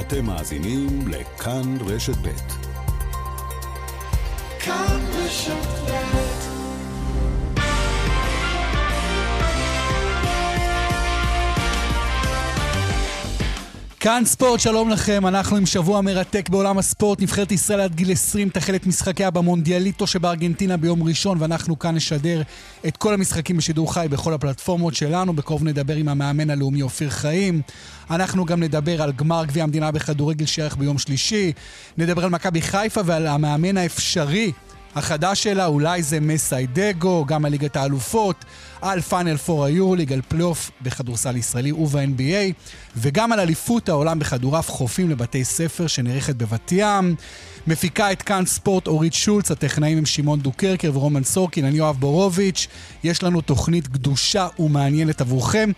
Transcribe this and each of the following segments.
אתם מאזינים לכאן רשת ב'. כאן רשת כאן ספורט, שלום לכם, אנחנו עם שבוע מרתק בעולם הספורט. נבחרת ישראל עד גיל 20 תחל את משחקיה במונדיאליטו שבארגנטינה ביום ראשון, ואנחנו כאן נשדר את כל המשחקים בשידור חי בכל הפלטפורמות שלנו. בקרוב נדבר עם המאמן הלאומי אופיר חיים. אנחנו גם נדבר על גמר גביע המדינה בכדורגל שיערך ביום שלישי. נדבר על מכבי חיפה ועל המאמן האפשרי החדש שלה, אולי זה מסאי דגו, גם על ליגת האלופות, על פיינל פור היורוליג, על פלייאוף בכדורסל ישראלי וב-NBA, וגם על אליפות העולם בכדורעף חופים לבתי ספר שנערכת בבת ים. מפיקה את כאן ספורט אורית שולץ, הטכנאים הם שמעון דוקרקר ורומן סורקין, אני יואב בורוביץ'. יש לנו תוכנית גדושה ומעניינת עבורכם.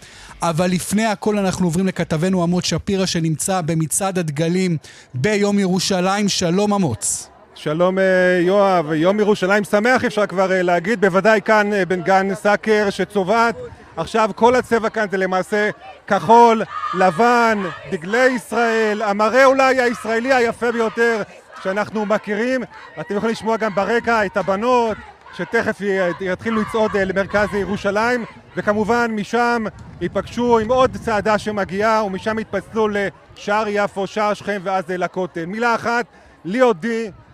אבל לפני הכל אנחנו עוברים לכתבנו עמוץ שפירא שנמצא במצעד הדגלים ביום ירושלים. שלום עמוץ. שלום אה, יואב, יום ירושלים שמח אפשר כבר אה, להגיד, בוודאי כאן אה, בן גן סאקר שצובעת עכשיו כל הצבע כאן זה למעשה כחול, לבן, דגלי ישראל, המראה אולי הישראלי היפה ביותר שאנחנו מכירים. אתם יכולים לשמוע גם ברקע את הבנות שתכף יתחילו לצעוד למרכז ירושלים וכמובן משם ייפגשו עם עוד צעדה שמגיעה ומשם יתפצלו לשער יפו, שער שכם ואז לכותל. מילה אחת, ליאודי אה,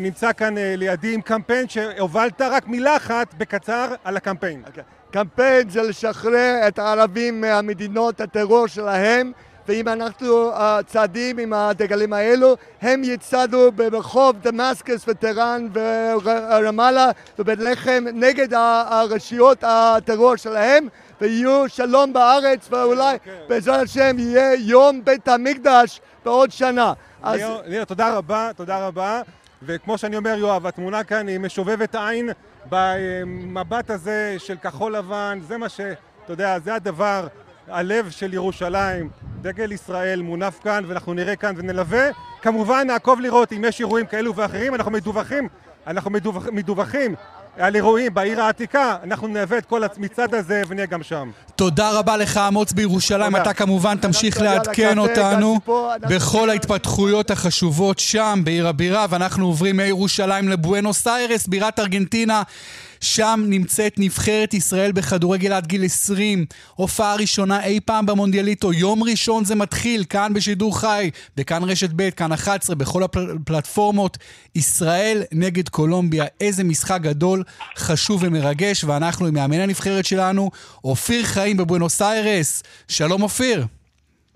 נמצא כאן אה, לידי עם קמפיין שהובלת, רק מילה אחת בקצר על הקמפיין. Okay. אוקיי. קמפיין זה לשחרר את הערבים מהמדינות הטרור שלהם ואם אנחנו uh, צעדים עם הדגלים האלו, הם יצעדו ברחוב דמאסקס וטראן ורמאללה ובית לחם נגד הרשויות הטרור שלהם ויהיו שלום בארץ ואולי okay. אוקיי. בעזרת השם יהיה יום בית המקדש בעוד שנה. ליאור, אז... ליאור, תודה רבה, תודה רבה. וכמו שאני אומר, יואב, התמונה כאן היא משובבת עין במבט הזה של כחול לבן, זה מה ש... אתה יודע, זה הדבר, הלב של ירושלים, דגל ישראל מונף כאן, ואנחנו נראה כאן ונלווה. כמובן, נעקוב לראות אם יש אירועים כאלו ואחרים, אנחנו מדווחים, אנחנו מדווח, מדווחים על אירועים בעיר העתיקה, אנחנו נהווה את כל המצעד הזה ונהיה גם שם. תודה רבה לך, אמוץ בירושלים. אתה כמובן תמשיך לעדכן אותנו בכל ההתפתחויות החשובות שם, בעיר הבירה, ואנחנו עוברים מירושלים לבואנוס איירס, בירת ארגנטינה. שם נמצאת נבחרת ישראל בכדורגל עד גיל 20. הופעה ראשונה אי פעם במונדיאליטו. יום ראשון זה מתחיל, כאן בשידור חי, בכאן רשת ב', כאן 11, בכל הפלטפורמות. ישראל נגד קולומביה. איזה משחק גדול, חשוב ומרגש, ואנחנו עם מאמן הנבחרת שלנו, אופיר חיים בבואנוס איירס. שלום אופיר.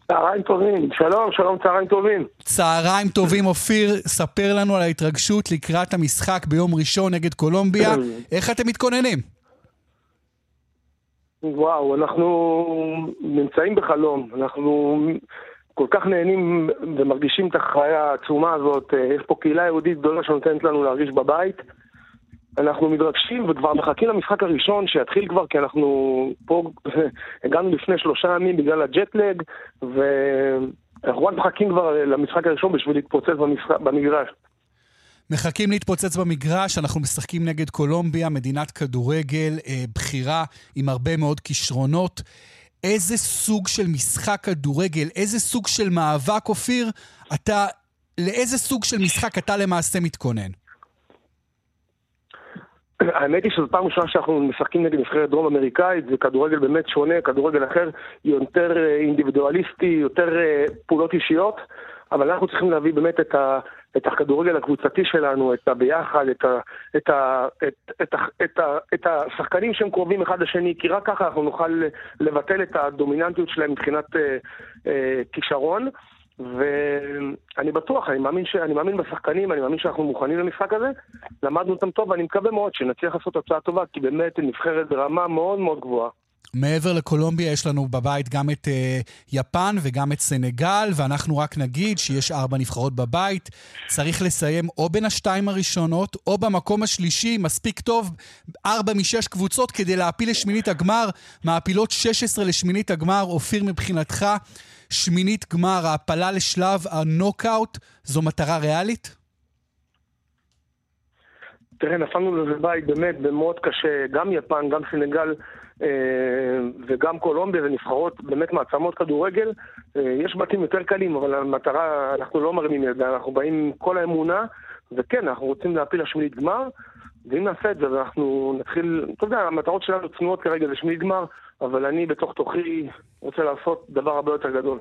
צהריים טובים, שלום, שלום, צהריים טובים. צהריים טובים, אופיר, ספר לנו על ההתרגשות לקראת המשחק ביום ראשון נגד קולומביה. איך אתם מתכוננים? וואו, אנחנו נמצאים בחלום. אנחנו כל כך נהנים ומרגישים את החוויה העצומה הזאת. יש פה קהילה יהודית גדולה שנותנת לנו להרגיש בבית. אנחנו מתרגשים וכבר מחכים למשחק הראשון שיתחיל כבר, כי אנחנו פה הגענו לפני שלושה ימים בגלל הג'טלג, ואנחנו רק מחכים כבר למשחק הראשון בשביל להתפוצץ במשחק, במגרש. מחכים להתפוצץ במגרש, אנחנו משחקים נגד קולומביה, מדינת כדורגל אה, בכירה עם הרבה מאוד כישרונות. איזה סוג של משחק כדורגל, איזה סוג של מאבק, אופיר, אתה, לאיזה סוג של משחק אתה למעשה מתכונן? האמת היא שזו פעם ראשונה שאנחנו משחקים נגד נבחרת דרום אמריקאית, זה כדורגל באמת שונה, כדורגל אחר, יותר אה, אינדיבידואליסטי, יותר אה, פעולות אישיות, אבל אנחנו צריכים להביא באמת את, ה, את הכדורגל הקבוצתי שלנו, את הביחד, את, ה, את, ה, את, את, את, את השחקנים שהם קרובים אחד לשני, כי רק ככה אנחנו נוכל לבטל את הדומיננטיות שלהם מבחינת אה, אה, כישרון. ואני בטוח, אני מאמין, ש... אני מאמין בשחקנים, אני מאמין שאנחנו מוכנים למשחק הזה. למדנו אותם טוב, ואני מקווה מאוד שנצליח לעשות תוצאה טובה, כי באמת נבחרת ברמה מאוד מאוד גבוהה. מעבר לקולומביה יש לנו בבית גם את uh, יפן וגם את סנגל, ואנחנו רק נגיד שיש ארבע נבחרות בבית. צריך לסיים או בין השתיים הראשונות, או במקום השלישי, מספיק טוב, ארבע משש קבוצות כדי להפיל לשמינית הגמר. מעפילות 16 לשמינית הגמר. אופיר, מבחינתך, שמינית גמר, העפלה לשלב הנוקאוט, זו מטרה ריאלית? תראה, נפלנו לזה בית באמת במאוד קשה, גם יפן, גם סנגל, וגם קולומביה זה נבחרות באמת מעצמות כדורגל. יש בתים יותר קלים, אבל המטרה, אנחנו לא מרימים ידיים, אנחנו באים עם כל האמונה, וכן, אנחנו רוצים להפיל לשמינית גמר. ואם נעשה את זה ואנחנו נתחיל, אתה יודע, המטרות שלנו צנועות כרגע זה שמינית גמר, אבל אני בתוך תוכי רוצה לעשות דבר הרבה יותר גדול.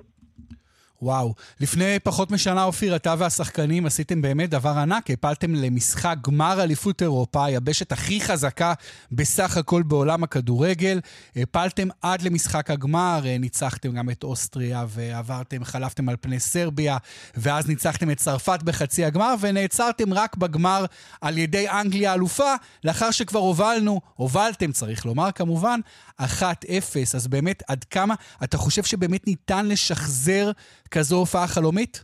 וואו. לפני פחות משנה, אופיר, אתה והשחקנים עשיתם באמת דבר ענק. הפלתם למשחק גמר אליפות אירופה, היבשת הכי חזקה בסך הכל בעולם הכדורגל. הפלתם עד למשחק הגמר, אה, ניצחתם גם את אוסטריה ועברתם, חלפתם על פני סרביה, ואז ניצחתם את צרפת בחצי הגמר, ונעצרתם רק בגמר על ידי אנגליה אלופה, לאחר שכבר הובלנו, הובלתם, צריך לומר כמובן, 1-0. אז באמת, עד כמה אתה חושב שבאמת ניתן לשחזר כזו הופעה חלומית?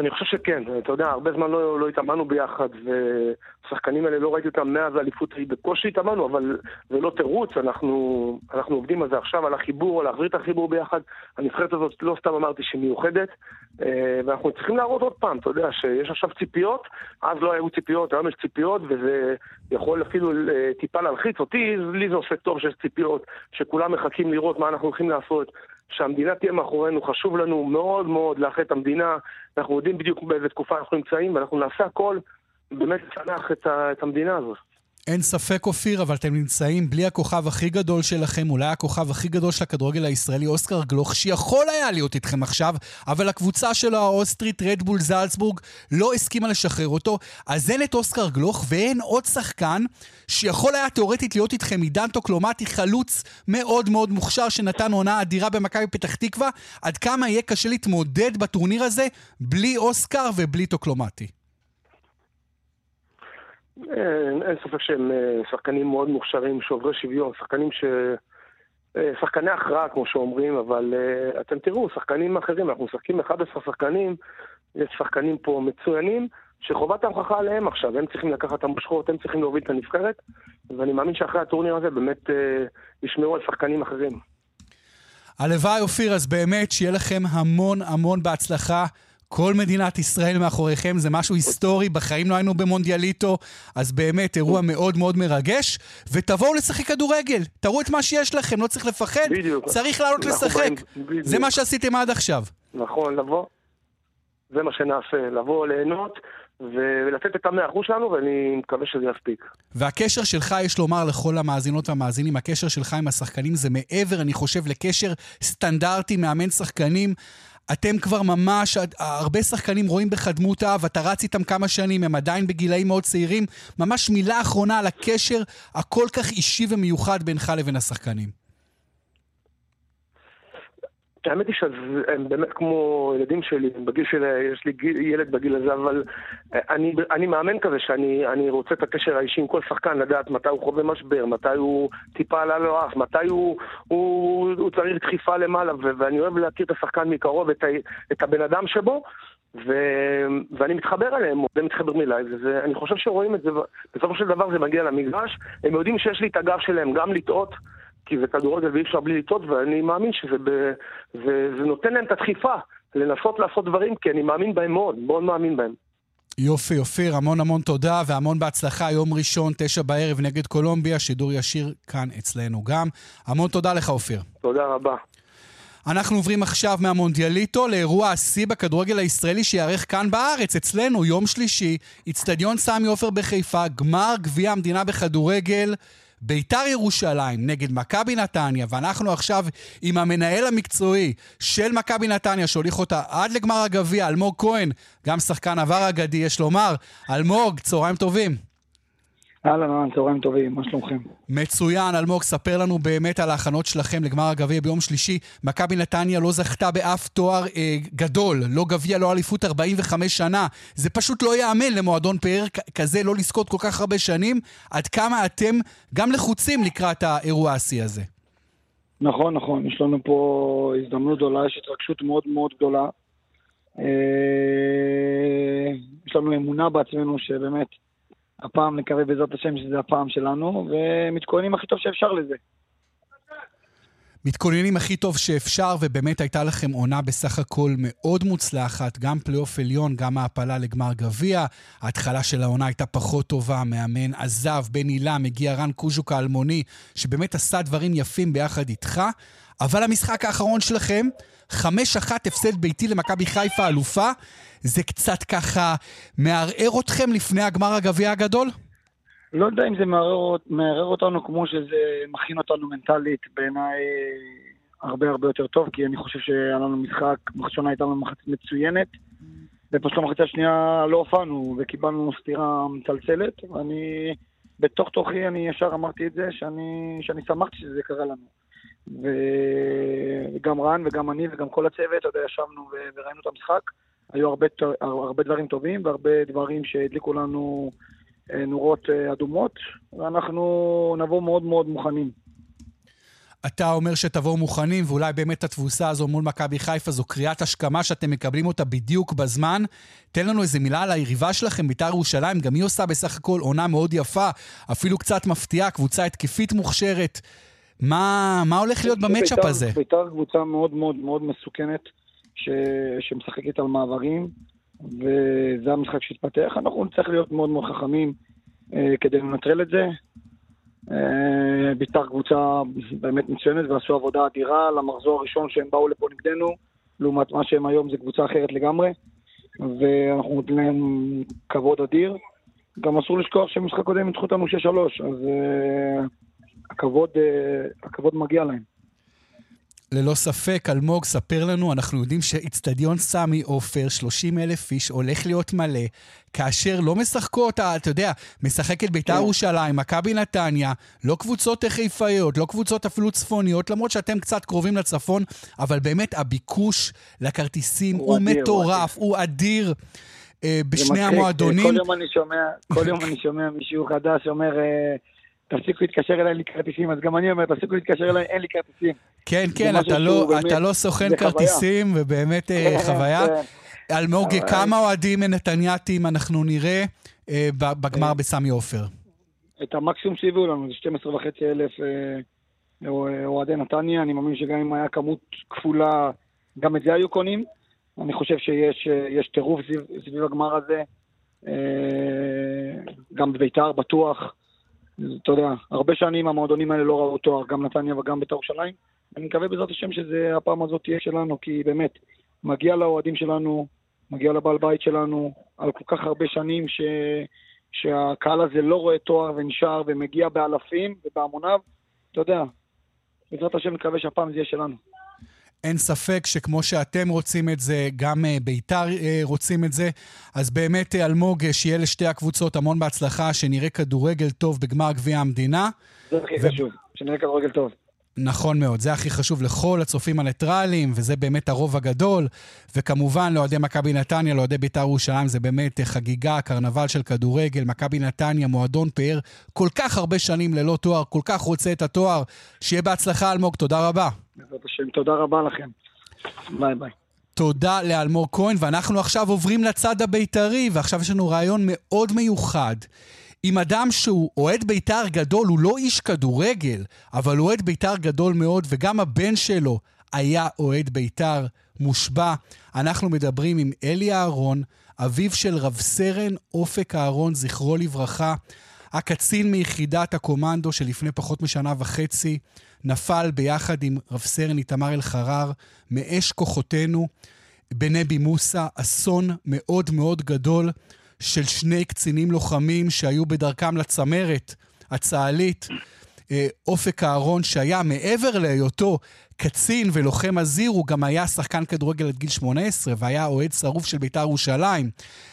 אני חושב שכן, אתה יודע, הרבה זמן לא, לא התאמנו ביחד, ושחקנים האלה לא ראיתי אותם מאז האליפות, בקושי התאמנו, אבל זה לא תירוץ, אנחנו, אנחנו עובדים על זה עכשיו, על החיבור, על להחזיר את החיבור ביחד. הנבחרת הזאת, לא סתם אמרתי שהיא מיוחדת, אה, ואנחנו צריכים להראות עוד פעם, אתה יודע, שיש עכשיו ציפיות, אז לא היו ציפיות, היום יש ציפיות, וזה יכול אפילו אה, טיפה להלחיץ אותי, לי זה עושה טוב שיש ציפיות, שכולם מחכים לראות מה אנחנו הולכים לעשות. שהמדינה תהיה מאחורינו, חשוב לנו מאוד מאוד לאחד את המדינה, אנחנו יודעים בדיוק באיזה תקופה אנחנו נמצאים, ואנחנו נעשה הכל באמת לצנח את, את המדינה הזאת. אין ספק, אופיר, אבל אתם נמצאים בלי הכוכב הכי גדול שלכם, אולי הכוכב הכי גדול של הכדורגל הישראלי, אוסקר גלוך, שיכול היה להיות איתכם עכשיו, אבל הקבוצה שלו, האוסטרית, רדבול זלצבורג, לא הסכימה לשחרר אותו. אז אין את אוסקר גלוך ואין עוד שחקן שיכול היה תאורטית להיות איתכם, עידן טוקלומטי, חלוץ מאוד מאוד מוכשר, שנתן עונה אדירה במכבי פתח תקווה. עד כמה יהיה קשה להתמודד בטורניר הזה בלי אוסקר ובלי טוקלומטי? אין, אין ספק שהם אה, שחקנים מאוד מוכשרים, שוברי שוויון, שחקנים ש... אה, שחקני הכרעה, כמו שאומרים, אבל uh, אתם תראו, שחקנים אחרים, אנחנו משחקים 11 שחקנים, יש שחקנים פה מצוינים, שחובת ההוכחה עליהם עכשיו, הם צריכים לקחת את המושכות, הם צריכים להוביל את הנבחרת, ואני מאמין שאחרי הטורניר הזה באמת uh, ישמעו על שחקנים אחרים. הלוואי, אופיר, אז באמת שיהיה לכם המון המון בהצלחה. כל מדינת ישראל מאחוריכם, זה משהו היסטורי, בחיים לא היינו במונדיאליטו, אז באמת אירוע מאוד מאוד מרגש, ותבואו לשחק כדורגל, תראו את מה שיש לכם, לא צריך לפחד, בדיוק. צריך לעלות לשחק. בדיוק. זה מה שעשיתם עד עכשיו. נכון, לבוא, זה מה שנעשה, לבוא, ליהנות. ולתת את המאה אחוז שלנו, ואני מקווה שזה יספיק. והקשר שלך, יש לומר לכל המאזינות והמאזינים, הקשר שלך עם השחקנים זה מעבר, אני חושב, לקשר סטנדרטי מאמן שחקנים. אתם כבר ממש, הרבה שחקנים רואים בך דמות אב, אתה רץ איתם כמה שנים, הם עדיין בגילאים מאוד צעירים. ממש מילה אחרונה על הקשר הכל כך אישי ומיוחד בינך לבין השחקנים. האמת היא שהם באמת כמו ילדים שלי, בגיל שלי, יש לי גיל, ילד בגיל הזה, אבל אה, אני, אני מאמן כזה שאני רוצה את הקשר האישי עם כל שחקן, לדעת מתי הוא חווה משבר, מתי הוא טיפה עלה לו אף, מתי הוא, הוא, הוא צריך דחיפה למעלה, ו, ואני אוהב להכיר את השחקן מקרוב, את, ה, את הבן אדם שבו, ו, ואני מתחבר אליהם, זה מתחבר מלאי, ואני חושב שרואים את זה, בסופו של דבר זה מגיע למגרש, הם יודעים שיש לי את הגב שלהם גם לטעות. כי זה כדורגל ואי אפשר בלי לטעות, ואני מאמין שזה ב... זה, זה נותן להם את הדחיפה לנסות לעשות דברים, כי אני מאמין בהם מאוד, מאוד מאמין בהם. יופי, אופיר, המון המון תודה והמון בהצלחה. יום ראשון, תשע בערב נגד קולומביה, שידור ישיר כאן אצלנו גם. המון תודה לך, אופיר. תודה רבה. אנחנו עוברים עכשיו מהמונדיאליטו לאירוע השיא בכדורגל הישראלי שיארך כאן בארץ, אצלנו, יום שלישי, איצטדיון סמי עופר בחיפה, גמר גביע המדינה בכדורגל. ביתר ירושלים נגד מכבי נתניה, ואנחנו עכשיו עם המנהל המקצועי של מכבי נתניה, שהוליך אותה עד לגמר הגביע, אלמוג כהן, גם שחקן עבר אגדי, יש לומר. אלמוג, צהריים טובים. אהלן, אהלן, צהריים טובים, מה שלומכם? מצוין, אלמוג, ספר לנו באמת על ההכנות שלכם לגמר הגביע ביום שלישי. מכבי נתניה לא זכתה באף תואר אה, גדול, לא גביע, לא אליפות 45 שנה. זה פשוט לא ייאמן למועדון פאר כזה לא לזכות כל כך הרבה שנים. עד כמה אתם גם לחוצים לקראת האירוע השיא הזה. נכון, נכון, יש לנו פה הזדמנות גדולה, יש התרגשות מאוד מאוד גדולה. אה, יש לנו אמונה בעצמנו שבאמת... הפעם נקווה בעזרת השם שזה הפעם שלנו, ומתכוננים הכי טוב שאפשר לזה. מתכוננים הכי טוב שאפשר, ובאמת הייתה לכם עונה בסך הכל מאוד מוצלחת, גם פלייאוף עליון, גם העפלה לגמר גביע. ההתחלה של העונה הייתה פחות טובה, מאמן עזב, בן הילה, מגיע רן קוז'וק האלמוני, שבאמת עשה דברים יפים ביחד איתך. אבל המשחק האחרון שלכם, 5-1 הפסד ביתי למכבי חיפה אלופה, זה קצת ככה מערער אתכם לפני הגמר הגביע הגדול? לא יודע אם זה מערער, מערער אותנו כמו שזה מכין אותנו מנטלית, בעיניי הרבה הרבה יותר טוב, כי אני חושב שהיה לנו משחק, מחצית שונה הייתה לנו מחצית מצוינת, ופשוט המחצית השנייה לא הופענו וקיבלנו סטירה מצלצלת, ואני, בתוך תוכי אני ישר אמרתי את זה, שאני, שאני שמחתי שזה קרה לנו. וגם רן וגם אני וגם כל הצוות, אתה יודע, ישבנו וראינו את המשחק. היו הרבה, הרבה דברים טובים והרבה דברים שהדליקו לנו אה, נורות אה, אדומות, ואנחנו נבוא מאוד מאוד מוכנים. אתה אומר שתבואו מוכנים, ואולי באמת התבוסה הזו מול מכבי חיפה זו קריאת השכמה שאתם מקבלים אותה בדיוק בזמן. תן לנו איזה מילה על היריבה שלכם, בית"ר ירושלים, גם היא עושה בסך הכל עונה מאוד יפה, אפילו קצת מפתיעה, קבוצה התקפית מוכשרת. מה, מה הולך להיות במצ'אפ הזה? בית"ר קבוצה מאוד מאוד מאוד מסוכנת, ש... שמשחקת על מעברים, וזה המשחק שהתפתח. אנחנו נצטרך להיות מאוד מאוד חכמים אה, כדי לנטרל את זה. אה, בית"ר קבוצה באמת מצוינת ועשו עבודה אדירה למחזור הראשון שהם באו לפה נגדנו, לעומת מה שהם היום זה קבוצה אחרת לגמרי, ואנחנו נותנים להם כבוד אדיר. גם אסור לשכוח שבמשחק קודם ניצחו אותנו 6-3, אז... אה, הכבוד, אה, הכבוד מגיע להם. ללא ספק, אלמוג, ספר לנו, אנחנו יודעים שאיצטדיון סמי עופר, 30 אלף איש, הולך להיות מלא, כאשר לא משחקות, אתה יודע, משחקת בית"ר כן. ירושלים, מכבי נתניה, לא קבוצות חיפאיות, לא קבוצות אפילו צפוניות, למרות שאתם קצת קרובים לצפון, אבל באמת הביקוש לכרטיסים הוא, הוא אדיר, מטורף, הוא אדיר. הוא אדיר. אה, בשני המועדונים. כל יום אני שומע, כל יום אני שומע מישהו חדש אומר, אה, תפסיקו להתקשר אליי, אין לי כרטיסים, אז גם אני אומר, תפסיקו להתקשר אליי, אין לי כרטיסים. כן, כן, אתה לא, אתה לא סוכן כרטיסים, ובאמת אה, כן, חוויה. כן. אלמוג, כמה אוהדים מנתניאתים אנחנו נראה אה, בגמר אה, בסמי עופר? את המקסימום שהביאו לנו, זה 12 וחצי אלף אוהדי נתניה, אני מאמין שגם אם היה כמות כפולה, גם את זה היו קונים. אני חושב שיש טירוף סביב הגמר הזה. גם בביתר בטוח. אתה יודע, הרבה שנים המועדונים האלה לא ראו תואר, גם נתניה וגם בית"ר ירושלים. אני מקווה בעזרת השם שזה הפעם הזאת תהיה שלנו, כי באמת, מגיע לאוהדים שלנו, מגיע לבעל בית שלנו, על כל כך הרבה שנים ש... שהקהל הזה לא רואה תואר ונשאר ומגיע באלפים ובהמוניו, אתה יודע, בעזרת השם נקווה שהפעם זה יהיה שלנו. אין ספק שכמו שאתם רוצים את זה, גם אה, בית"ר אה, רוצים את זה. אז באמת, אה, אלמוג, שיהיה לשתי הקבוצות המון בהצלחה, שנראה כדורגל טוב בגמר גביע המדינה. זה הכי. חשוב, שנראה כדורגל טוב. נכון מאוד, זה הכי חשוב לכל הצופים הניטרליים, וזה באמת הרוב הגדול. וכמובן, לאוהדי מכבי נתניה, לאוהדי בית"ר ירושלים, זה באמת חגיגה, קרנבל של כדורגל. מכבי נתניה, מועדון פאר כל כך הרבה שנים ללא תואר, כל כך רוצה את התואר. שיהיה בהצלחה, אלמוג, תודה רבה. בעזרת השם, תודה רבה לכם. ביי ביי. תודה לאלמוג כהן, ואנחנו עכשיו עוברים לצד הבית"רי, ועכשיו יש לנו רעיון מאוד מיוחד. עם אדם שהוא אוהד בית"ר גדול, הוא לא איש כדורגל, אבל הוא אוהד בית"ר גדול מאוד, וגם הבן שלו היה אוהד בית"ר מושבע. אנחנו מדברים עם אלי אהרון, אביו של רב סרן אופק אהרון, זכרו לברכה. הקצין מיחידת הקומנדו שלפני פחות משנה וחצי נפל ביחד עם רב סרן איתמר אלחרר מאש כוחותינו בנבי מוסא, אסון מאוד מאוד גדול של שני קצינים לוחמים שהיו בדרכם לצמרת הצה"לית. אה, אופק אהרון, שהיה מעבר להיותו קצין ולוחם אזיר, הוא גם היה שחקן כדורגל עד גיל 18 והיה אוהד שרוף של בית"ר ירושלים.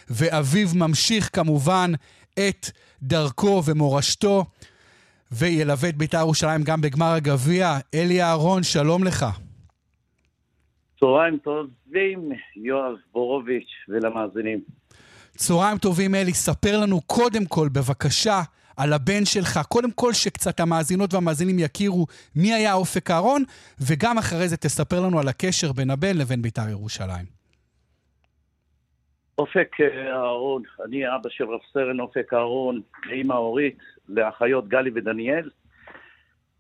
ואביו ממשיך כמובן את דרכו ומורשתו, וילווה את בית"ר ירושלים גם בגמר הגביע. אלי אהרון, שלום לך. צהריים טובים, יואב בורוביץ' ולמאזינים. צהריים טובים, אלי. ספר לנו קודם כל, בבקשה, על הבן שלך. קודם כל, שקצת המאזינות והמאזינים יכירו מי היה אופק אהרון, וגם אחרי זה תספר לנו על הקשר בין הבן לבין בית"ר ירושלים. אופק אה, אהרון, אני אבא של רב סרן אופק אהרון, לאמא אורית, לאחיות גלי ודניאל.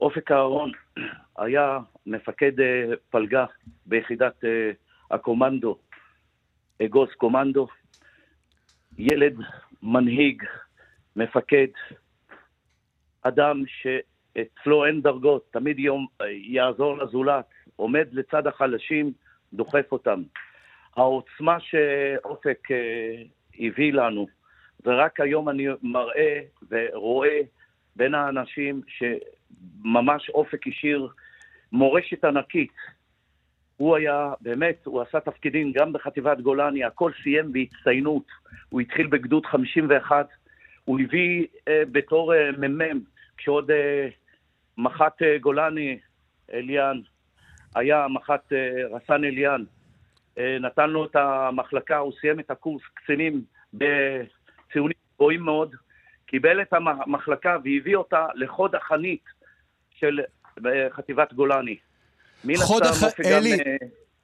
אופק אהרון היה מפקד פלגה ביחידת הקומנדו, אגוז קומנדו, ילד, מנהיג, מפקד, אדם שאצלו אין דרגות, תמיד יום, יעזור לזולת, עומד לצד החלשים, דוחף אותם. העוצמה שאופק אה, הביא לנו, ורק היום אני מראה ורואה בין האנשים שממש אופק השאיר מורשת ענקית. הוא היה, באמת, הוא עשה תפקידים גם בחטיבת גולני, הכל סיים בהצטיינות. הוא התחיל בגדוד 51, הוא הביא אה, בתור אה, מ"מ, כשעוד אה, מח"ט אה, גולני, אליאן, היה מח"ט אה, רסן אליאן, אה, נתן לו את המחלקה, הוא סיים את הקורס קצינים בציונים גבוהים מאוד, קיבל את המחלקה והביא אותה לחוד החנית של אה, חטיבת גולני. חוד החנית, אלי, גם,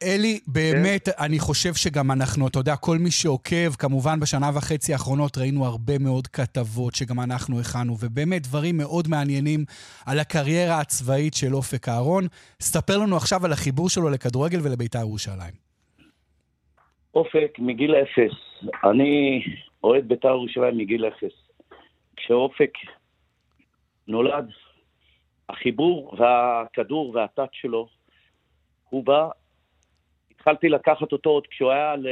אלי, באמת, כן? אני חושב שגם אנחנו, אתה יודע, כל מי שעוקב, כמובן בשנה וחצי האחרונות ראינו הרבה מאוד כתבות שגם אנחנו הכנו, ובאמת דברים מאוד מעניינים על הקריירה הצבאית של אופק אהרון. ספר לנו עכשיו על החיבור שלו לכדורגל ולבית"ר ירושלים. אופק מגיל אפס. אני אוהד בית"ר ירושלים מגיל אפס. כשאופק נולד, החיבור והכדור והטאט שלו, הוא בא התחלתי לקחת אותו עוד כשהוא היה על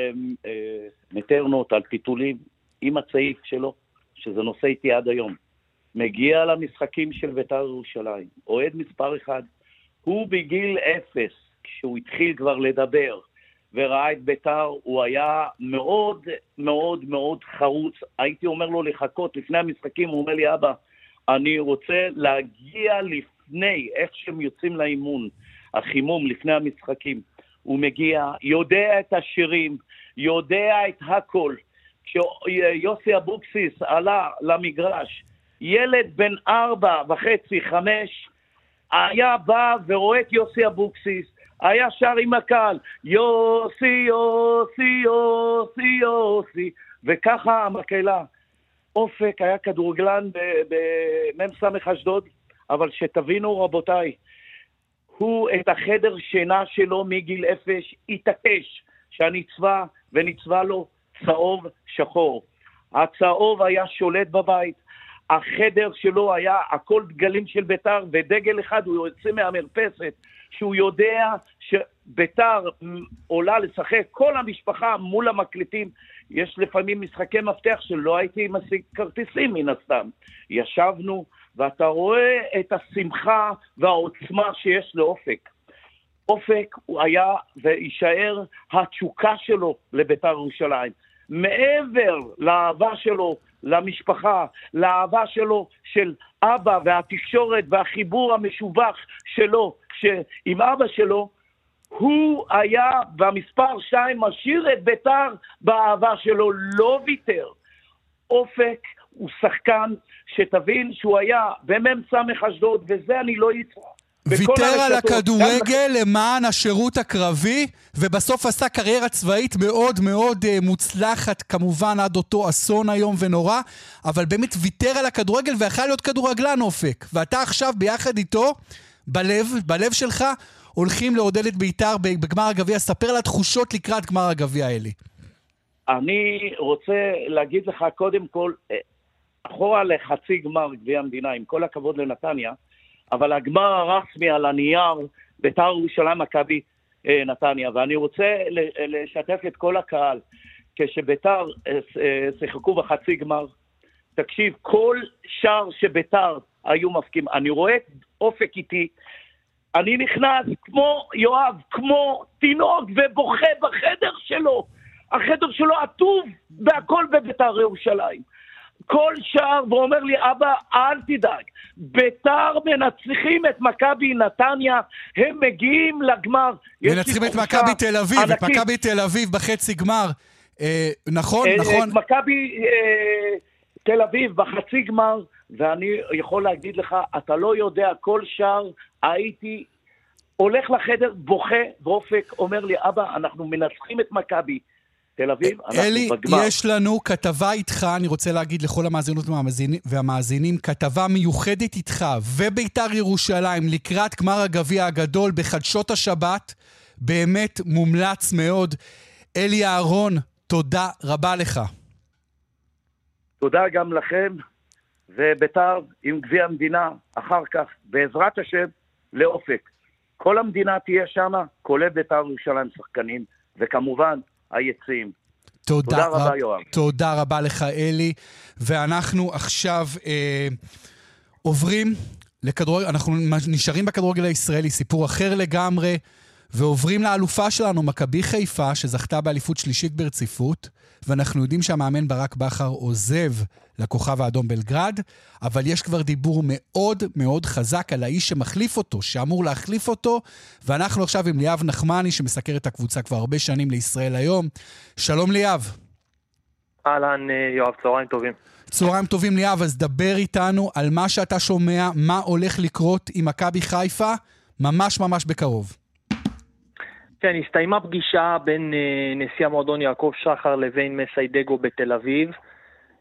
אה, מטרנות, על פיתולים, עם הצעיף שלו, שזה נושא איתי עד היום. מגיע למשחקים של בית"ר ירושלים, אוהד מספר אחד. הוא בגיל אפס, כשהוא התחיל כבר לדבר וראה את בית"ר, הוא היה מאוד מאוד מאוד חרוץ. הייתי אומר לו לחכות לפני המשחקים, הוא אומר לי, אבא, אני רוצה להגיע לפני, איך שהם יוצאים לאימון, החימום לפני המשחקים. הוא מגיע, יודע את השירים, יודע את הכל. כשיוסי אבוקסיס עלה למגרש, ילד בן ארבע וחצי, חמש, היה בא ורואה את יוסי אבוקסיס, היה שר עם הקהל, יוסי, יוסי, יוסי, יוסי, וככה המקהלה. אופק היה כדורגלן במ"ס אשדוד, אבל שתבינו רבותיי, הוא את החדר שינה שלו מגיל אפס התעקש שהנצבע ונצבע לו צהוב שחור. הצהוב היה שולט בבית, החדר שלו היה הכל דגלים של ביתר ודגל אחד, הוא יוצא מהמרפסת, שהוא יודע שביתר עולה לשחק, כל המשפחה מול המקלטים, יש לפעמים משחקי מפתח שלא הייתי משיג כרטיסים מן הסתם. ישבנו, ואתה רואה את השמחה והעוצמה שיש לאופק. אופק הוא היה ויישאר התשוקה שלו לבית"ר ירושלים. מעבר לאהבה שלו למשפחה, לאהבה שלו של אבא והתקשורת והחיבור המשובח שלו עם אבא שלו, הוא היה במספר שתיים משאיר את בית"ר באהבה שלו, לא ויתר. אופק הוא שחקן שתבין שהוא היה במ"ס אשדוד, וזה אני לא אצרח. ויתר על הכדורגל גם... למען השירות הקרבי, ובסוף עשה קריירה צבאית מאוד מאוד uh, מוצלחת, כמובן עד אותו אסון איום ונורא, אבל באמת ויתר על הכדורגל ויכל להיות כדורגלן אופק. ואתה עכשיו ביחד איתו, בלב, בלב שלך, הולכים לעודד את בית"ר בגמר הגביע. ספר על התחושות לקראת גמר הגביע, אלי. אני רוצה להגיד לך קודם כל, אה, אחורה לחצי גמר גביע המדינה, עם כל הכבוד לנתניה, אבל הגמר הרשמי על הנייר, בית"ר ירושלים מכבי אה, נתניה. ואני רוצה לשתף את כל הקהל, כשבית"ר אה, אה, שיחקו בחצי גמר, תקשיב, כל שער שבית"ר היו מפקים, אני רואה אופק איתי, אני נכנס כמו יואב, כמו תינוק ובוכה בחדר שלו. החדר שלו עטוב והכל בביתר ירושלים. כל שער ואומר לי, אבא, אל תדאג, ביתר מנצחים את מכבי נתניה, הם מגיעים לגמר. מנצחים את מכבי תל אביב, ענקית. את מכבי תל אביב בחצי גמר. אה, נכון, אה, נכון. את מכבי אה, תל אביב בחצי גמר, ואני יכול להגיד לך, אתה לא יודע, כל שער הייתי הולך לחדר, בוכה, ואופק אומר לי, אבא, אנחנו מנצחים את מכבי. תל אביב, אנחנו אלי, בגמר. יש לנו כתבה איתך, אני רוצה להגיד לכל המאזינות והמאזינים, כתבה מיוחדת איתך וביתר ירושלים לקראת גמר הגביע הגדול בחדשות השבת. באמת מומלץ מאוד. אלי אהרון, תודה רבה לך. תודה גם לכם, וביתר עם גביע המדינה, אחר כך, בעזרת השם, לאופק. כל המדינה תהיה שמה, כולל ביתר ירושלים שחקנים, וכמובן, היציעים. תודה, תודה רבה, רב, יואב. תודה רבה לך, אלי. ואנחנו עכשיו אה, עוברים לכדורגל, אנחנו נשארים בכדורגל הישראלי, סיפור אחר לגמרי, ועוברים לאלופה שלנו, מכבי חיפה, שזכתה באליפות שלישית ברציפות, ואנחנו יודעים שהמאמן ברק בכר עוזב לכוכב האדום בלגרד, אבל יש כבר דיבור מאוד מאוד חזק על האיש שמחליף אותו, שאמור להחליף אותו, ואנחנו עכשיו עם ליאב נחמני, שמסקר את הקבוצה כבר הרבה שנים לישראל היום. שלום ליאב. אהלן, אה, יואב, צהריים טובים. צהריים טובים ליאב, אז דבר איתנו על מה שאתה שומע, מה הולך לקרות עם מכבי חיפה, ממש ממש בקרוב. כן, הסתיימה פגישה בין אה, נשיא המועדון יעקב שחר לבין מסיידגו בתל אביב.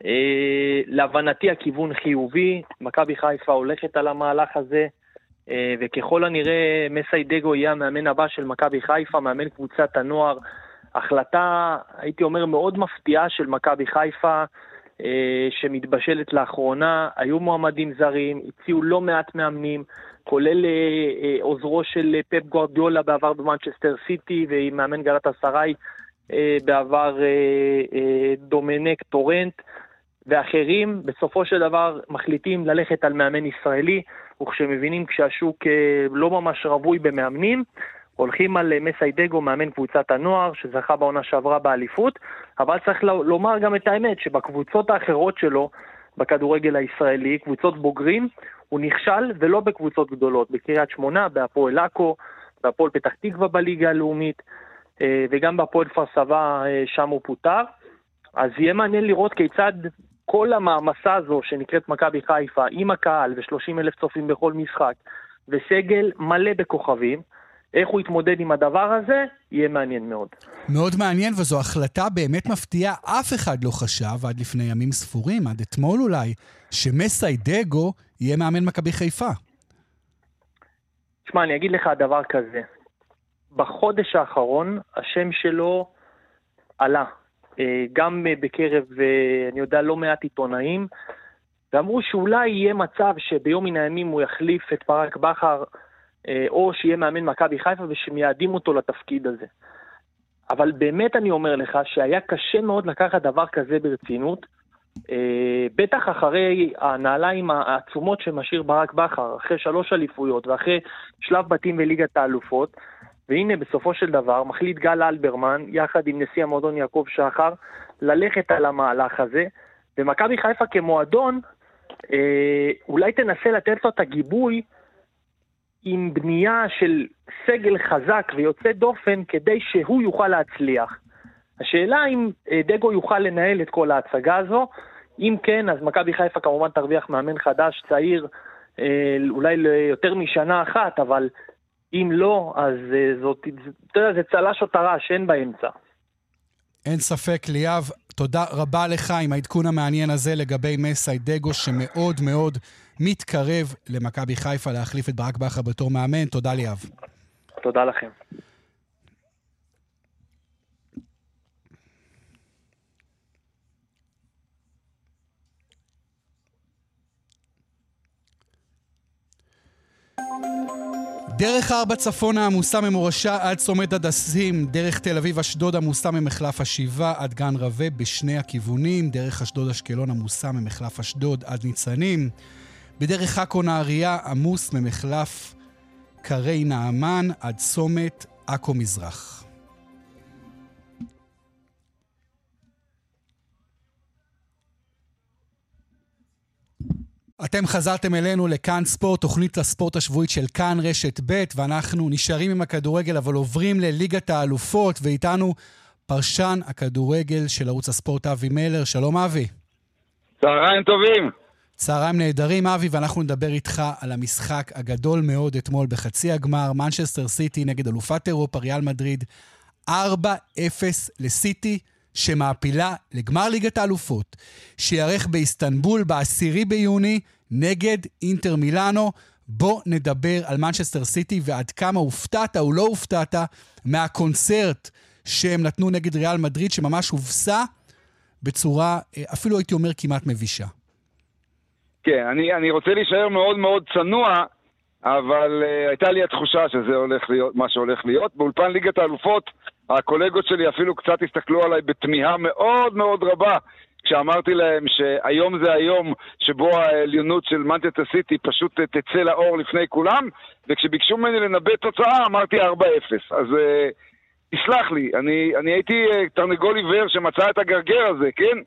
אה, להבנתי הכיוון חיובי, מכבי חיפה הולכת על המהלך הזה, אה, וככל הנראה מסיידגו יהיה המאמן הבא של מכבי חיפה, מאמן קבוצת הנוער. החלטה, הייתי אומר, מאוד מפתיעה של מכבי חיפה, שמתבשלת לאחרונה. היו מועמדים זרים, הציעו לא מעט מאמנים. כולל אה, אה, עוזרו של אה, פפ גוארדיולה בעבר במנצ'סטר סיטי, ועם מאמן גלת אסריי בעבר דומנק טורנט, ואחרים בסופו של דבר מחליטים ללכת על מאמן ישראלי, וכשמבינים כשהשוק לא ממש רווי במאמנים, הולכים על מסיידגו, מאמן קבוצת הנוער, שזכה בעונה שעברה באליפות, אבל צריך לומר גם את האמת, שבקבוצות האחרות שלו, בכדורגל הישראלי, קבוצות בוגרים, הוא נכשל ולא בקבוצות גדולות, בקריית שמונה, בהפועל עכו, בהפועל פתח תקווה בליגה הלאומית, אה, וגם בהפועל כפר סבא, אה, שם הוא פוטר. אז יהיה מעניין לראות כיצד כל המעמסה הזו שנקראת מכבי חיפה, עם הקהל ו-30 אלף צופים בכל משחק, וסגל מלא בכוכבים, איך הוא יתמודד עם הדבר הזה, יהיה מעניין מאוד. מאוד מעניין, וזו החלטה באמת מפתיעה. אף אחד לא חשב, עד לפני ימים ספורים, עד אתמול אולי, שמסיידגו יהיה מאמן מכבי חיפה. תשמע, אני אגיד לך דבר כזה. בחודש האחרון השם שלו עלה. אה, גם אה, בקרב, אה, אני יודע, לא מעט עיתונאים, ואמרו שאולי יהיה מצב שביום מן הימים הוא יחליף את ברק בכר, או שיהיה מאמן מכבי חיפה ושמייעדים אותו לתפקיד הזה. אבל באמת אני אומר לך שהיה קשה מאוד לקחת דבר כזה ברצינות, אה, בטח אחרי הנעליים העצומות שמשאיר ברק בכר, אחרי שלוש אליפויות ואחרי שלב בתים בליגת האלופות, והנה בסופו של דבר מחליט גל אלברמן, יחד עם נשיא המועדון יעקב שחר, ללכת על המהלך הזה, ומכבי חיפה כמועדון, אה, אולי תנסה לתת לו את הגיבוי עם בנייה של סגל חזק ויוצא דופן כדי שהוא יוכל להצליח. השאלה אם אה, דגו יוכל לנהל את כל ההצגה הזו. אם כן, אז מכבי חיפה כמובן תרוויח מאמן חדש, צעיר, אה, אולי ליותר משנה אחת, אבל אם לא, אז אה, זאת, אתה יודע, זה צל"ש או טר"ש, אין באמצע. אין ספק, ליאב, תודה רבה לך עם העדכון המעניין הזה לגבי מסיידגו, שמאוד מאוד מתקרב למכבי חיפה להחליף את ברק בכר בתור מאמן. תודה, ליאב. תודה לכם. דרך ארבע צפונה עמוסה ממורשה עד צומת הדסים, דרך תל אביב אשדוד עמוסה ממחלף השבעה עד גן רווה בשני הכיוונים, דרך אשדוד אשקלון עמוסה ממחלף אשדוד עד ניצנים, בדרך עכו נהריה עמוס ממחלף קרי נעמן עד צומת עכו מזרח. אתם חזרתם אלינו לכאן ספורט, תוכנית הספורט השבועית של כאן רשת ב', ואנחנו נשארים עם הכדורגל, אבל עוברים לליגת האלופות, ואיתנו פרשן הכדורגל של ערוץ הספורט אבי מלר. שלום אבי. צהריים טובים. צהריים נהדרים, אבי, ואנחנו נדבר איתך על המשחק הגדול מאוד אתמול בחצי הגמר, מנצ'סטר סיטי נגד אלופת אירופה, ריאל מדריד, 4-0 לסיטי, שמעפילה לגמר ליגת האלופות, שייערך באיסטנבול ב-10 ביוני נגד אינטר מילאנו. בוא נדבר על מנצ'סטר סיטי ועד כמה הופתעת או לא הופתעת מהקונצרט שהם נתנו נגד ריאל מדריד, שממש הובסה בצורה, אה, אפילו הייתי אומר, כמעט מבישה. כן, אני, אני רוצה להישאר מאוד מאוד צנוע, אבל uh, הייתה לי התחושה שזה הולך להיות, מה שהולך להיות. באולפן ליגת האלופות, הקולגות שלי אפילו קצת הסתכלו עליי בתמיהה מאוד מאוד רבה, כשאמרתי להם שהיום זה היום שבו העליונות של מנצ'סטר סיטי פשוט תצא לאור לפני כולם, וכשביקשו ממני לנבא תוצאה אמרתי 4-0. אז uh, תסלח לי, אני, אני הייתי uh, תרנגול עיוור שמצא את הגרגר הזה, כן?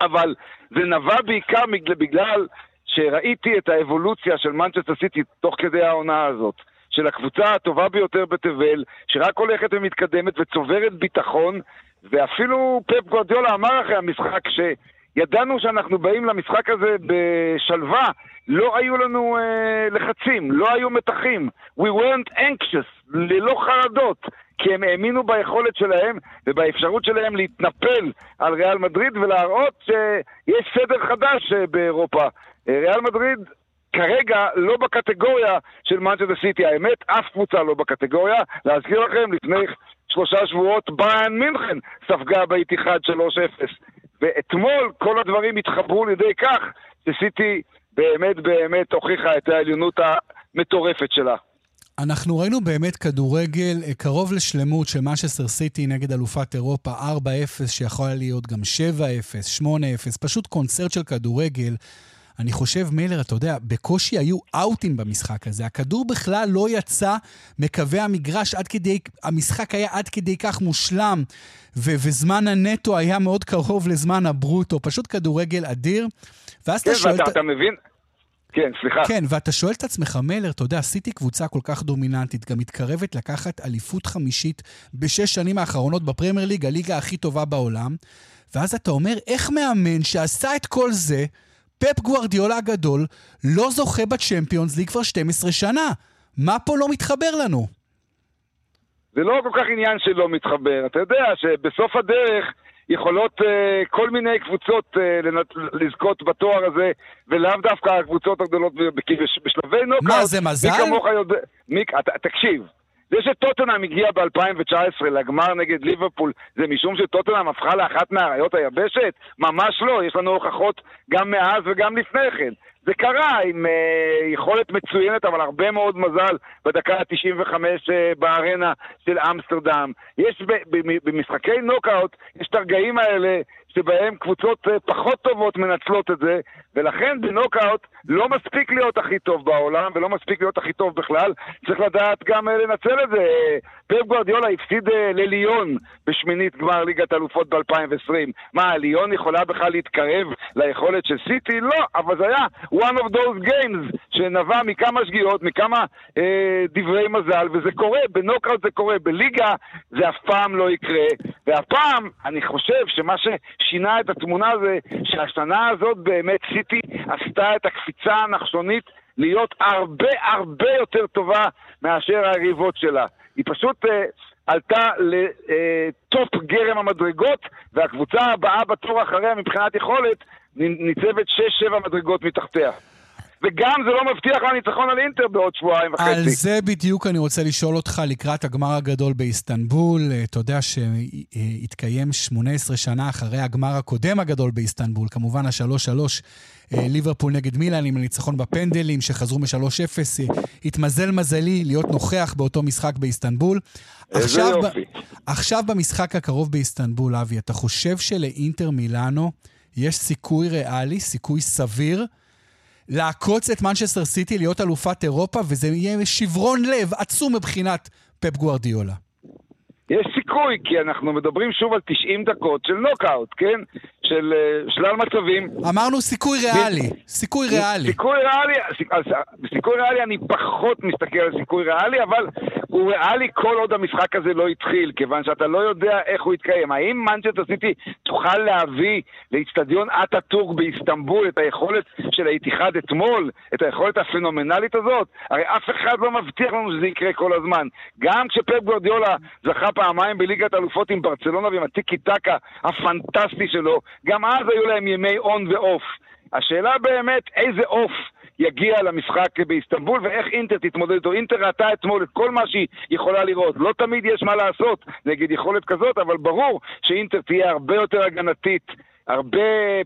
אבל זה נבע בעיקר בגלל שראיתי את האבולוציה של מנצ'סטר סיטי תוך כדי העונה הזאת. של הקבוצה הטובה ביותר בתבל, שרק הולכת ומתקדמת וצוברת ביטחון, ואפילו פפ גוארדיולה אמר אחרי המשחק שידענו שאנחנו באים למשחק הזה בשלווה, לא היו לנו אה, לחצים, לא היו מתחים. We weren't anxious, ללא חרדות. כי הם האמינו ביכולת שלהם ובאפשרות שלהם להתנפל על ריאל מדריד ולהראות שיש סדר חדש אה, באירופה. אה, ריאל מדריד כרגע לא בקטגוריה של מנצ'סטר סיטי. האמת, אף קבוצה לא בקטגוריה. להזכיר לכם, לפני שלושה שבועות ביאן מינכן ספגה באיתיחד 3-0. ואתמול כל הדברים התחברו לידי כך שסיטי באמת באמת הוכיחה את העליונות המטורפת שלה. אנחנו ראינו באמת כדורגל אה, קרוב לשלמות של מנצ'סטר סיטי נגד אלופת אירופה, 4-0, שיכול להיות גם 7-0, 8-0, פשוט קונצרט של כדורגל. אני חושב, מיילר, אתה יודע, בקושי היו אאוטים במשחק הזה. הכדור בכלל לא יצא מקווי המגרש עד כדי, המשחק היה עד כדי כך מושלם, ו- וזמן הנטו היה מאוד קרוב לזמן הברוטו. פשוט כדורגל אדיר. ואז כן, אתה שואל... ואתה, אתה מבין? כן, סליחה. כן, ואתה שואל את עצמך, מלר, אתה יודע, עשיתי קבוצה כל כך דומיננטית, גם מתקרבת לקחת אליפות חמישית בשש שנים האחרונות בפרמייר ליג, הליגה הכי טובה בעולם, ואז אתה אומר, איך מאמן שעשה את כל זה, פפ גוורדיולה הגדול, לא זוכה בצ'מפיונס ליג כבר 12 שנה? מה פה לא מתחבר לנו? זה לא כל כך עניין שלא מתחבר. אתה יודע שבסוף הדרך... יכולות uh, כל מיני קבוצות uh. לזכות בתואר הזה, ולאו דווקא הקבוצות הגדולות בשלבי נוקאוט. מה, זה מזל? מי כמוך יודע... מי... תקשיב, זה שטוטנאם הגיע ב-2019 לגמר נגד ליברפול, זה משום שטוטנאם הפכה לאחת מאריות היבשת? ממש לא, יש לנו הוכחות גם מאז וגם לפני כן. זה קרה עם uh, יכולת מצוינת, אבל הרבה מאוד מזל בדקה ה-95 uh, בארנה של אמסטרדם. יש במשחקי נוקאוט, יש את הרגעים האלה שבהם קבוצות uh, פחות טובות מנצלות את זה, ולכן בנוקאוט לא מספיק להיות הכי טוב בעולם, ולא מספיק להיות הכי טוב בכלל, צריך לדעת גם uh, לנצל את זה. פפ גוארדיולה הפסיד uh, לליון בשמינית גמר ליגת אלופות ב-2020. מה, ליון יכולה בכלל להתקרב ליכולת של סיטי? לא, אבל זה היה one of those games שנבע מכמה שגיאות, מכמה אה, דברי מזל, וזה קורה, בנוקאוט זה קורה, בליגה זה אף פעם לא יקרה, והפעם אני חושב שמה ששינה את התמונה זה שהשנה הזאת באמת סיטי עשתה את הקפיצה הנחשונית להיות הרבה הרבה יותר טובה מאשר היריבות שלה. היא פשוט... אה, עלתה לטופ אה, גרם המדרגות, והקבוצה הבאה בתור אחריה מבחינת יכולת ניצבת 6-7 מדרגות מתחתיה. וגם זה לא מבטיח לה ניצחון על אינטר בעוד שבועיים וחצי. על זה בדיוק אני רוצה לשאול אותך לקראת הגמר הגדול באיסטנבול. אתה יודע שהתקיים 18 שנה אחרי הגמר הקודם הגדול באיסטנבול, כמובן השלוש-שלוש, אה, ליברפול נגד מילאן עם הניצחון בפנדלים, שחזרו מ-3-0. התמזל מזלי להיות נוכח באותו משחק באיסטנבול. עכשיו, עכשיו במשחק הקרוב באיסטנבול, אבי, אתה חושב שלאינטר מילאנו יש סיכוי ריאלי, סיכוי סביר, לעקוץ את מנצ'סטר סיטי, להיות אלופת אירופה, וזה יהיה שברון לב עצום מבחינת פפ גוארדיולה. יש סיכוי, כי אנחנו מדברים שוב על 90 דקות של נוקאוט, כן? של אה, שלל מצבים. אמרנו סיכוי ריאלי, סיכוי ריאלי. סיכוי ריאלי, סיכוי ריאלי אני פחות מסתכל על סיכוי ריאלי, אבל הוא ריאלי כל עוד המשחק הזה לא התחיל, כיוון שאתה לא יודע איך הוא יתקיים. האם מנצ'סטר סיטי תוכל להביא לאיצטדיון אטאטורק באיסטנבול את היכולת של האיתיחד אתמול, את היכולת הפנומנלית הזאת? הרי אף אחד לא מבטיח לנו שזה יקרה כל הזמן. גם כשפפ גורדיולה זכה פעמיים בליגת אלופות עם ברצלונה ועם הטיקי טקה הפנטסטי שלו, גם אז היו להם ימי און ועוף. השאלה באמת איזה עוף יגיע למשחק באיסטנבול ואיך אינטר תתמודד איתו. אינטר ראתה אתמול את כל מה שהיא יכולה לראות. לא תמיד יש מה לעשות נגד יכולת כזאת, אבל ברור שאינטר תהיה הרבה יותר הגנתית, הרבה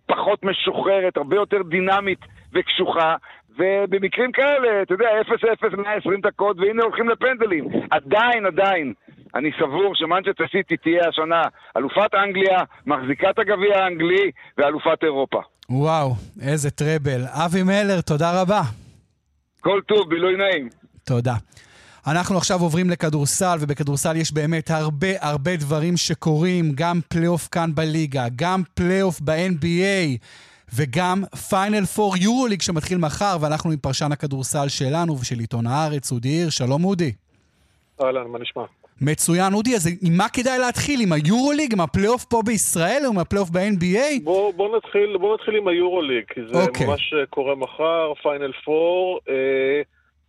פחות משוחררת, הרבה יותר דינמית וקשוחה. ובמקרים כאלה, אתה יודע, 0-0, 120 דקות, והנה הולכים לפנדלים. עדיין, עדיין, אני סבור שמנצ'סטר סיטי תהיה השנה אלופת אנגליה, מחזיקת הגביע האנגלי ואלופת אירופה. וואו, איזה treble. אבי מלר, תודה רבה. כל טוב, בילוי נעים. תודה. אנחנו עכשיו עוברים לכדורסל, ובכדורסל יש באמת הרבה הרבה דברים שקורים, גם פלייאוף כאן בליגה, גם פלייאוף ב-NBA, וגם פיינל פור יורוליג שמתחיל מחר, ואנחנו עם פרשן הכדורסל שלנו ושל עיתון הארץ, אודי הירש. שלום אודי. אהלן, מה נשמע? מצוין, אודי, אז עם מה כדאי להתחיל? עם היורוליג, עם הפלייאוף פה בישראל או עם הפלייאוף ב-NBA? בוא, בוא, נתחיל, בוא נתחיל עם היורוליג, כי זה okay. אוקיי. ממש קורה מחר, פיינל פור. אה,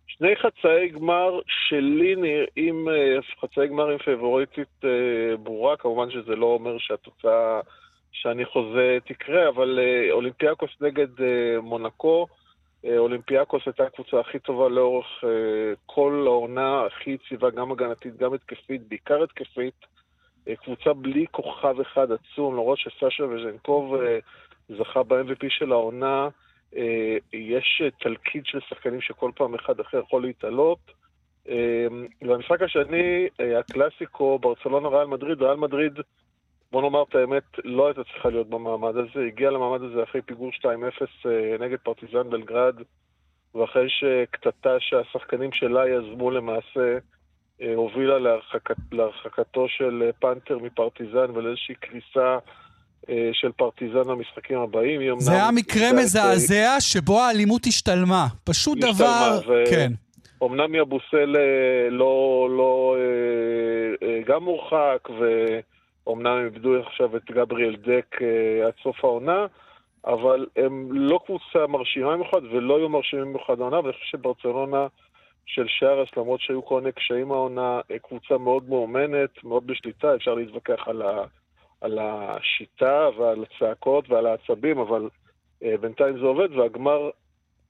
שני חצאי גמר שלי נראים אה, חצאי גמר עם פייבוריטית אה, ברורה, כמובן שזה לא אומר שהתוצאה שאני חוזה תקרה, אבל אה, אולימפיאקוס נגד אה, מונקו, אה, אולימפיאקוס הייתה הקבוצה הכי טובה לאורך אה, כל העונה, הכי יציבה, גם הגנתית, גם התקפית, בעיקר התקפית. אה, קבוצה בלי כוכב אחד עצום, למרות שסשה וז'נקוב זכה ב-MVP של העונה, יש תלכיד של שחקנים שכל פעם אחד אחר יכול להתעלות. והמשחק השני, הקלאסיקו, ברצלונה ריאל מדריד, ריאל מדריד בוא נאמר את האמת, לא הייתה צריכה להיות במעמד הזה. הגיעה למעמד הזה אחרי פיגור 2-0 אה, נגד פרטיזן בלגרד, ואחרי שקטטה שהשחקנים שלה יזמו למעשה, אה, הובילה להרחקת, להרחקתו של אה, פנתר מפרטיזן ולאיזושהי קריסה של פרטיזן במשחקים הבאים. זה היה מקרה מזעזע את... שבו האלימות השתלמה. פשוט השתלמה, דבר... ו... כן. אמנם יבוסל לא, לא, גם מורחק, ו... אמנם הם איבדו עכשיו את גבריאל דק uh, עד סוף העונה, אבל הם לא קבוצה מרשימה במיוחד ולא היו מרשימים במיוחד העונה, ואני חושב שברצלונה של שרס, למרות שהיו כל מיני קשיים העונה, אה, קבוצה מאוד מאומנת, מאוד בשליטה, אפשר להתווכח על, ה, על השיטה ועל הצעקות ועל העצבים, אבל uh, בינתיים זה עובד, והגמר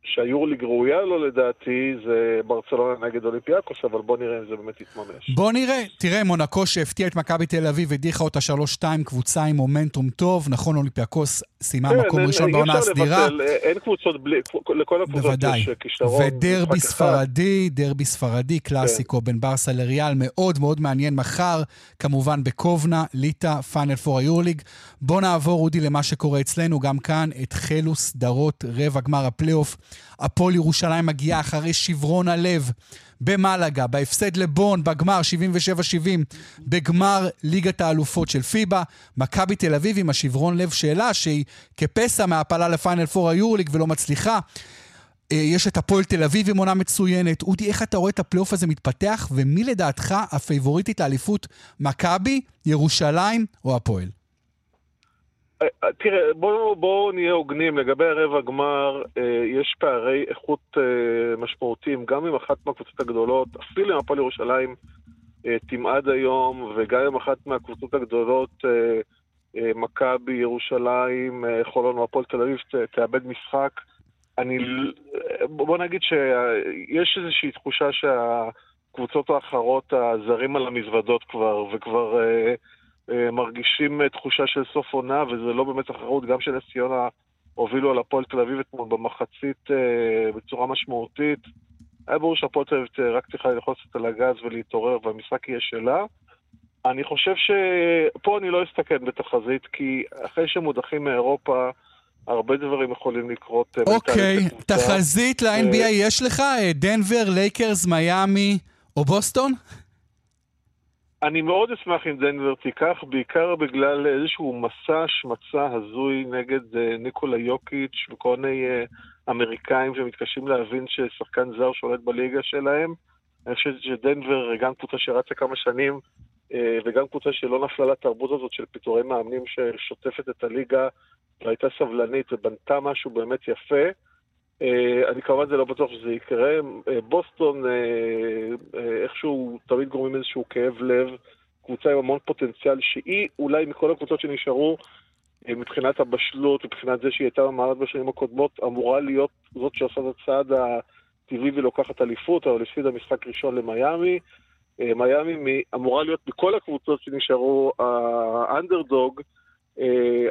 שהיורליג ראויה לו לדעתי זה ברצלונה נגד אולימפיאקוס, אבל בוא נראה אם זה באמת יתממש. בוא נראה. תראה, מונקו שהפתיע את מכבי תל אביב, הדיחה אותה 3-2, קבוצה עם מומנטום טוב. נכון, אולימפיאקוס סיימה כן, מקום ראשון בעונה הסדירה. אין קבוצות בלי, לכל הקבוצות יש כישרון. ודרבי ספרדי, דרבי ספרדי, קלאסיקו כן. בין ברסה לריאל, מאוד מאוד מעניין מחר, כמובן בקובנה, ליטא, פיינל פור היורליג. בוא נעבור, אודי, למה שקורה אצלנו, גם כאן התחילו סדרות רבע גמר הפלייאוף. הפועל ירושלים מגיעה אחרי שברון הלב במלאגה, בהפסד לבון, בגמר 77-70, בגמר ליגת האלופות של פיבה. מכבי תל אביב עם השברון לב שלה שהיא כפסע מהעפלה לפיינל פור היורליג ולא מצליחה. אה, יש את הפועל תל אביב עם עונה מצוינת. אודי, איך אתה רואה את הפלייאוף הזה מתפתח, ומי לדעתך הפייבוריטית לאליפות, מכבי, ירושלים או הפועל? אה, תראה, בואו בוא נהיה הוגנים, לגבי הרבע גמר, אה, יש פערי איכות אה, משמעותיים, גם עם אחת מהקבוצות הגדולות, אפילו עם הפועל ירושלים אה, תמעד היום, וגם עם אחת מהקבוצות הגדולות, אה, אה, מכבי, ירושלים, אה, חולון או הפועל תל אביב, תאבד משחק. אני, אה, בוא נגיד שיש איזושהי תחושה שהקבוצות האחרות, הזרים על המזוודות כבר, וכבר... אה, מרגישים אה, תחושה של סוף עונה, וזה לא באמת תחרות, גם שנס ציונה הובילו על הפועל תל אביב אתמול במחצית אה, בצורה משמעותית. היה ברור שהפועל תל אביב רק צריכה ללחוץ את על הגז ולהתעורר, והמשחק יהיה שלה. אני חושב שפה אני לא אסתכן בתחזית, כי אחרי שמודחים מאירופה, הרבה דברים יכולים לקרות. אוקיי, okay, תחזית ל-NBA יש לך? דנבר, לייקרס, מיאמי או בוסטון? אני מאוד אשמח אם דנבר תיקח, בעיקר בגלל איזשהו מסע השמצה הזוי נגד אה, ניקולה יוקיץ' וכל מיני אה, אמריקאים שמתקשים להבין ששחקן זר שולט בליגה שלהם. אני חושב שדנבר, גם קבוצה שרצה כמה שנים, וגם קבוצה שלא נפלה לתרבות הזאת של פיטורי מאמנים ששוטפת את הליגה, והייתה סבלנית ובנתה משהו באמת יפה. אני כמובן זה לא בטוח שזה יקרה. בוסטון איכשהו תמיד גורמים איזשהו כאב לב. קבוצה עם המון פוטנציאל שהיא אולי מכל הקבוצות שנשארו מבחינת הבשלות, מבחינת זה שהיא הייתה במעמד בשנים הקודמות, אמורה להיות זאת שעושה את הצעד הטבעי ולוקחת אליפות, אבל לפי זה משחק ראשון למיאמי. מיאמי אמורה להיות מכל הקבוצות שנשארו האנדרדוג.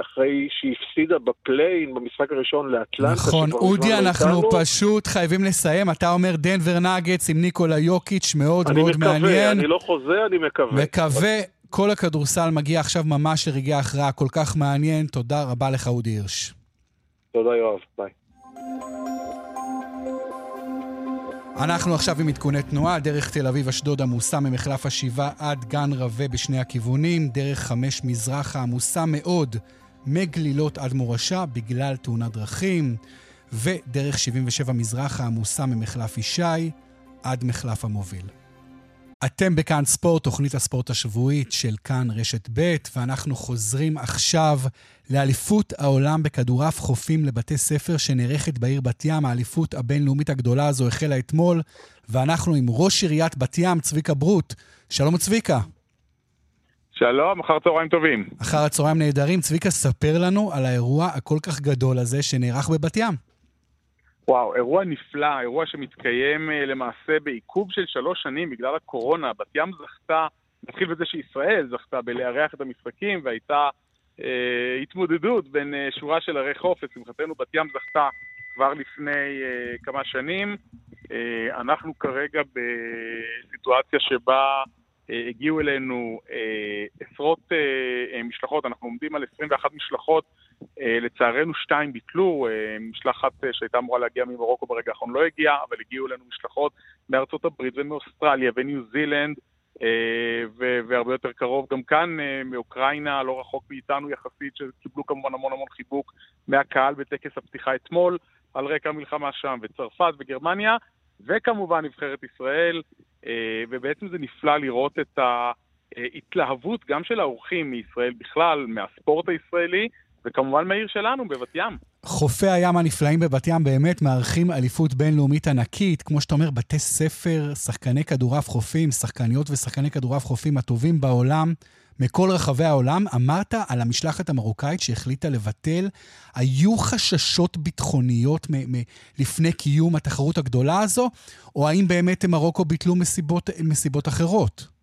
אחרי שהיא הפסידה בפליין במשחק הראשון לאטלנטה. נכון, אודי, לא אנחנו איתנו. פשוט חייבים לסיים. אתה אומר דנבר נאגץ עם ניקולה יוקיץ', מאוד מאוד מקווה, מעניין. אני מקווה, אני לא חוזה, אני מקווה. מקווה. כל הכדורסל מגיע עכשיו ממש לרגעי הכרעה כל כך מעניין. תודה רבה לך, אודי הירש. תודה, יואב. ביי. אנחנו עכשיו עם עדכוני תנועה, דרך תל אביב-אשדוד עמוסה ממחלף השבעה עד גן רווה בשני הכיוונים, דרך חמש מזרחה עמוסה מאוד מגלילות עד מורשה בגלל תאונת דרכים, ודרך 77 מזרחה עמוסה ממחלף ישי עד מחלף המוביל. אתם בכאן ספורט, תוכנית הספורט השבועית של כאן רשת ב', ואנחנו חוזרים עכשיו לאליפות העולם בכדורעף חופים לבתי ספר שנערכת בעיר בת ים. האליפות הבינלאומית הגדולה הזו החלה אתמול, ואנחנו עם ראש עיריית בת ים, צביקה ברוט. שלום צביקה. שלום, אחר צהריים טובים. אחר הצהריים נהדרים. צביקה, ספר לנו על האירוע הכל כך גדול הזה שנערך בבת ים. וואו, אירוע נפלא, אירוע שמתקיים אה, למעשה בעיכוב של שלוש שנים בגלל הקורונה. בת ים זכתה, נתחיל בזה שישראל זכתה בלארח את המשחקים והייתה אה, התמודדות בין אה, שורה של ערי חוף. לשמחתנו בת ים זכתה כבר לפני אה, כמה שנים. אה, אנחנו כרגע בסיטואציה שבה הגיעו אלינו אה, עשרות אה, אה משלחות, אנחנו עומדים על 21 משלחות. לצערנו שתיים ביטלו, משלחת שהייתה אמורה להגיע ממרוקו ברגע האחרון לא הגיעה, אבל הגיעו אלינו משלחות מארצות הברית ומאוסטרליה וניו זילנד, והרבה יותר קרוב. גם כאן מאוקראינה, לא רחוק מאיתנו יחסית, שקיבלו כמובן המון המון חיבוק מהקהל בטקס הפתיחה אתמול, על רקע המלחמה שם, וצרפת וגרמניה, וכמובן נבחרת ישראל, ובעצם זה נפלא לראות את ההתלהבות גם של האורחים מישראל בכלל, מהספורט הישראלי, וכמובן מהעיר שלנו, בבת ים. חופי הים הנפלאים בבת ים באמת מארחים אליפות בינלאומית ענקית. כמו שאתה אומר, בתי ספר, שחקני כדורעף חופים, שחקניות ושחקני כדורעף חופים הטובים בעולם, מכל רחבי העולם. אמרת על המשלחת המרוקאית שהחליטה לבטל. היו חששות ביטחוניות מ- מ- לפני קיום התחרות הגדולה הזו, או האם באמת מרוקו ביטלו מסיבות, מסיבות אחרות?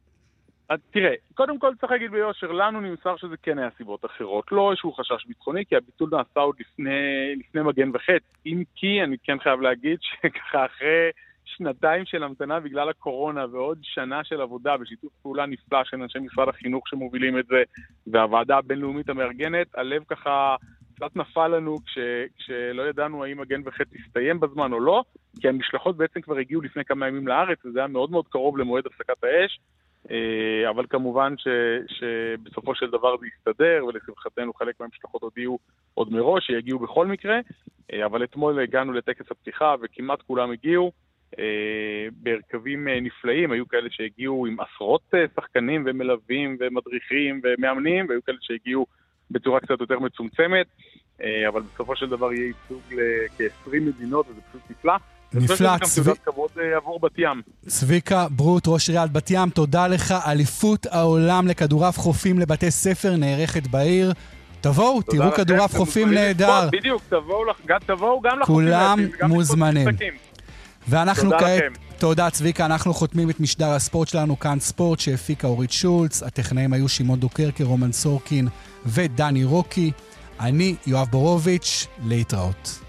תראה, קודם כל צריך להגיד ביושר, לנו נמסר שזה כן היה סיבות אחרות, לא איזשהו חשש ביטחוני, כי הביטול נעשה עוד לפני, לפני מגן וחץ. אם כי, אני כן חייב להגיד שככה אחרי שנתיים של המתנה בגלל הקורונה ועוד שנה של עבודה בשיתוף פעולה נפלא של אנשי משרד החינוך שמובילים את זה, והוועדה הבינלאומית המארגנת, הלב ככה קצת נפל לנו כש, כשלא ידענו האם מגן וחץ יסתיים בזמן או לא, כי המשלחות בעצם כבר הגיעו לפני כמה ימים לארץ, וזה היה מאוד מאוד קרוב למועד הפסקת האש. אה, אבל כמובן ש, שבסופו של דבר זה יסתדר, ולשמחתנו חלק מהמשלחות הודיעו עוד מראש שיגיעו בכל מקרה, אה, אבל אתמול הגענו לטקס הפתיחה וכמעט כולם הגיעו. אה, בהרכבים נפלאים, היו כאלה שהגיעו עם עשרות שחקנים ומלווים ומדריכים ומאמנים, והיו כאלה שהגיעו בצורה קצת יותר מצומצמת, אבל בסופו של דבר יהיה ייצוג לכ-20 מדינות וזה פשוט נפלא. נפלא, צבי... אה, עבור בת ים. צביקה ברוט, ראש עיריית בת ים, תודה לך. אליפות העולם לכדורעף חופים לבתי ספר נערכת בעיר. תבואו, תראו כדורעף חופים נהדר. בדיוק, תבואו גם לחופים. כולם מוזמנים. ואנחנו כעת... תודה, צביקה. אנחנו חותמים את משדר הספורט שלנו, כאן ספורט, שהפיקה אורית שולץ. הטכנאים היו שמעון דוקרקר, רומן סורקין ודני רוקי. אני, יואב בורוביץ', להתראות.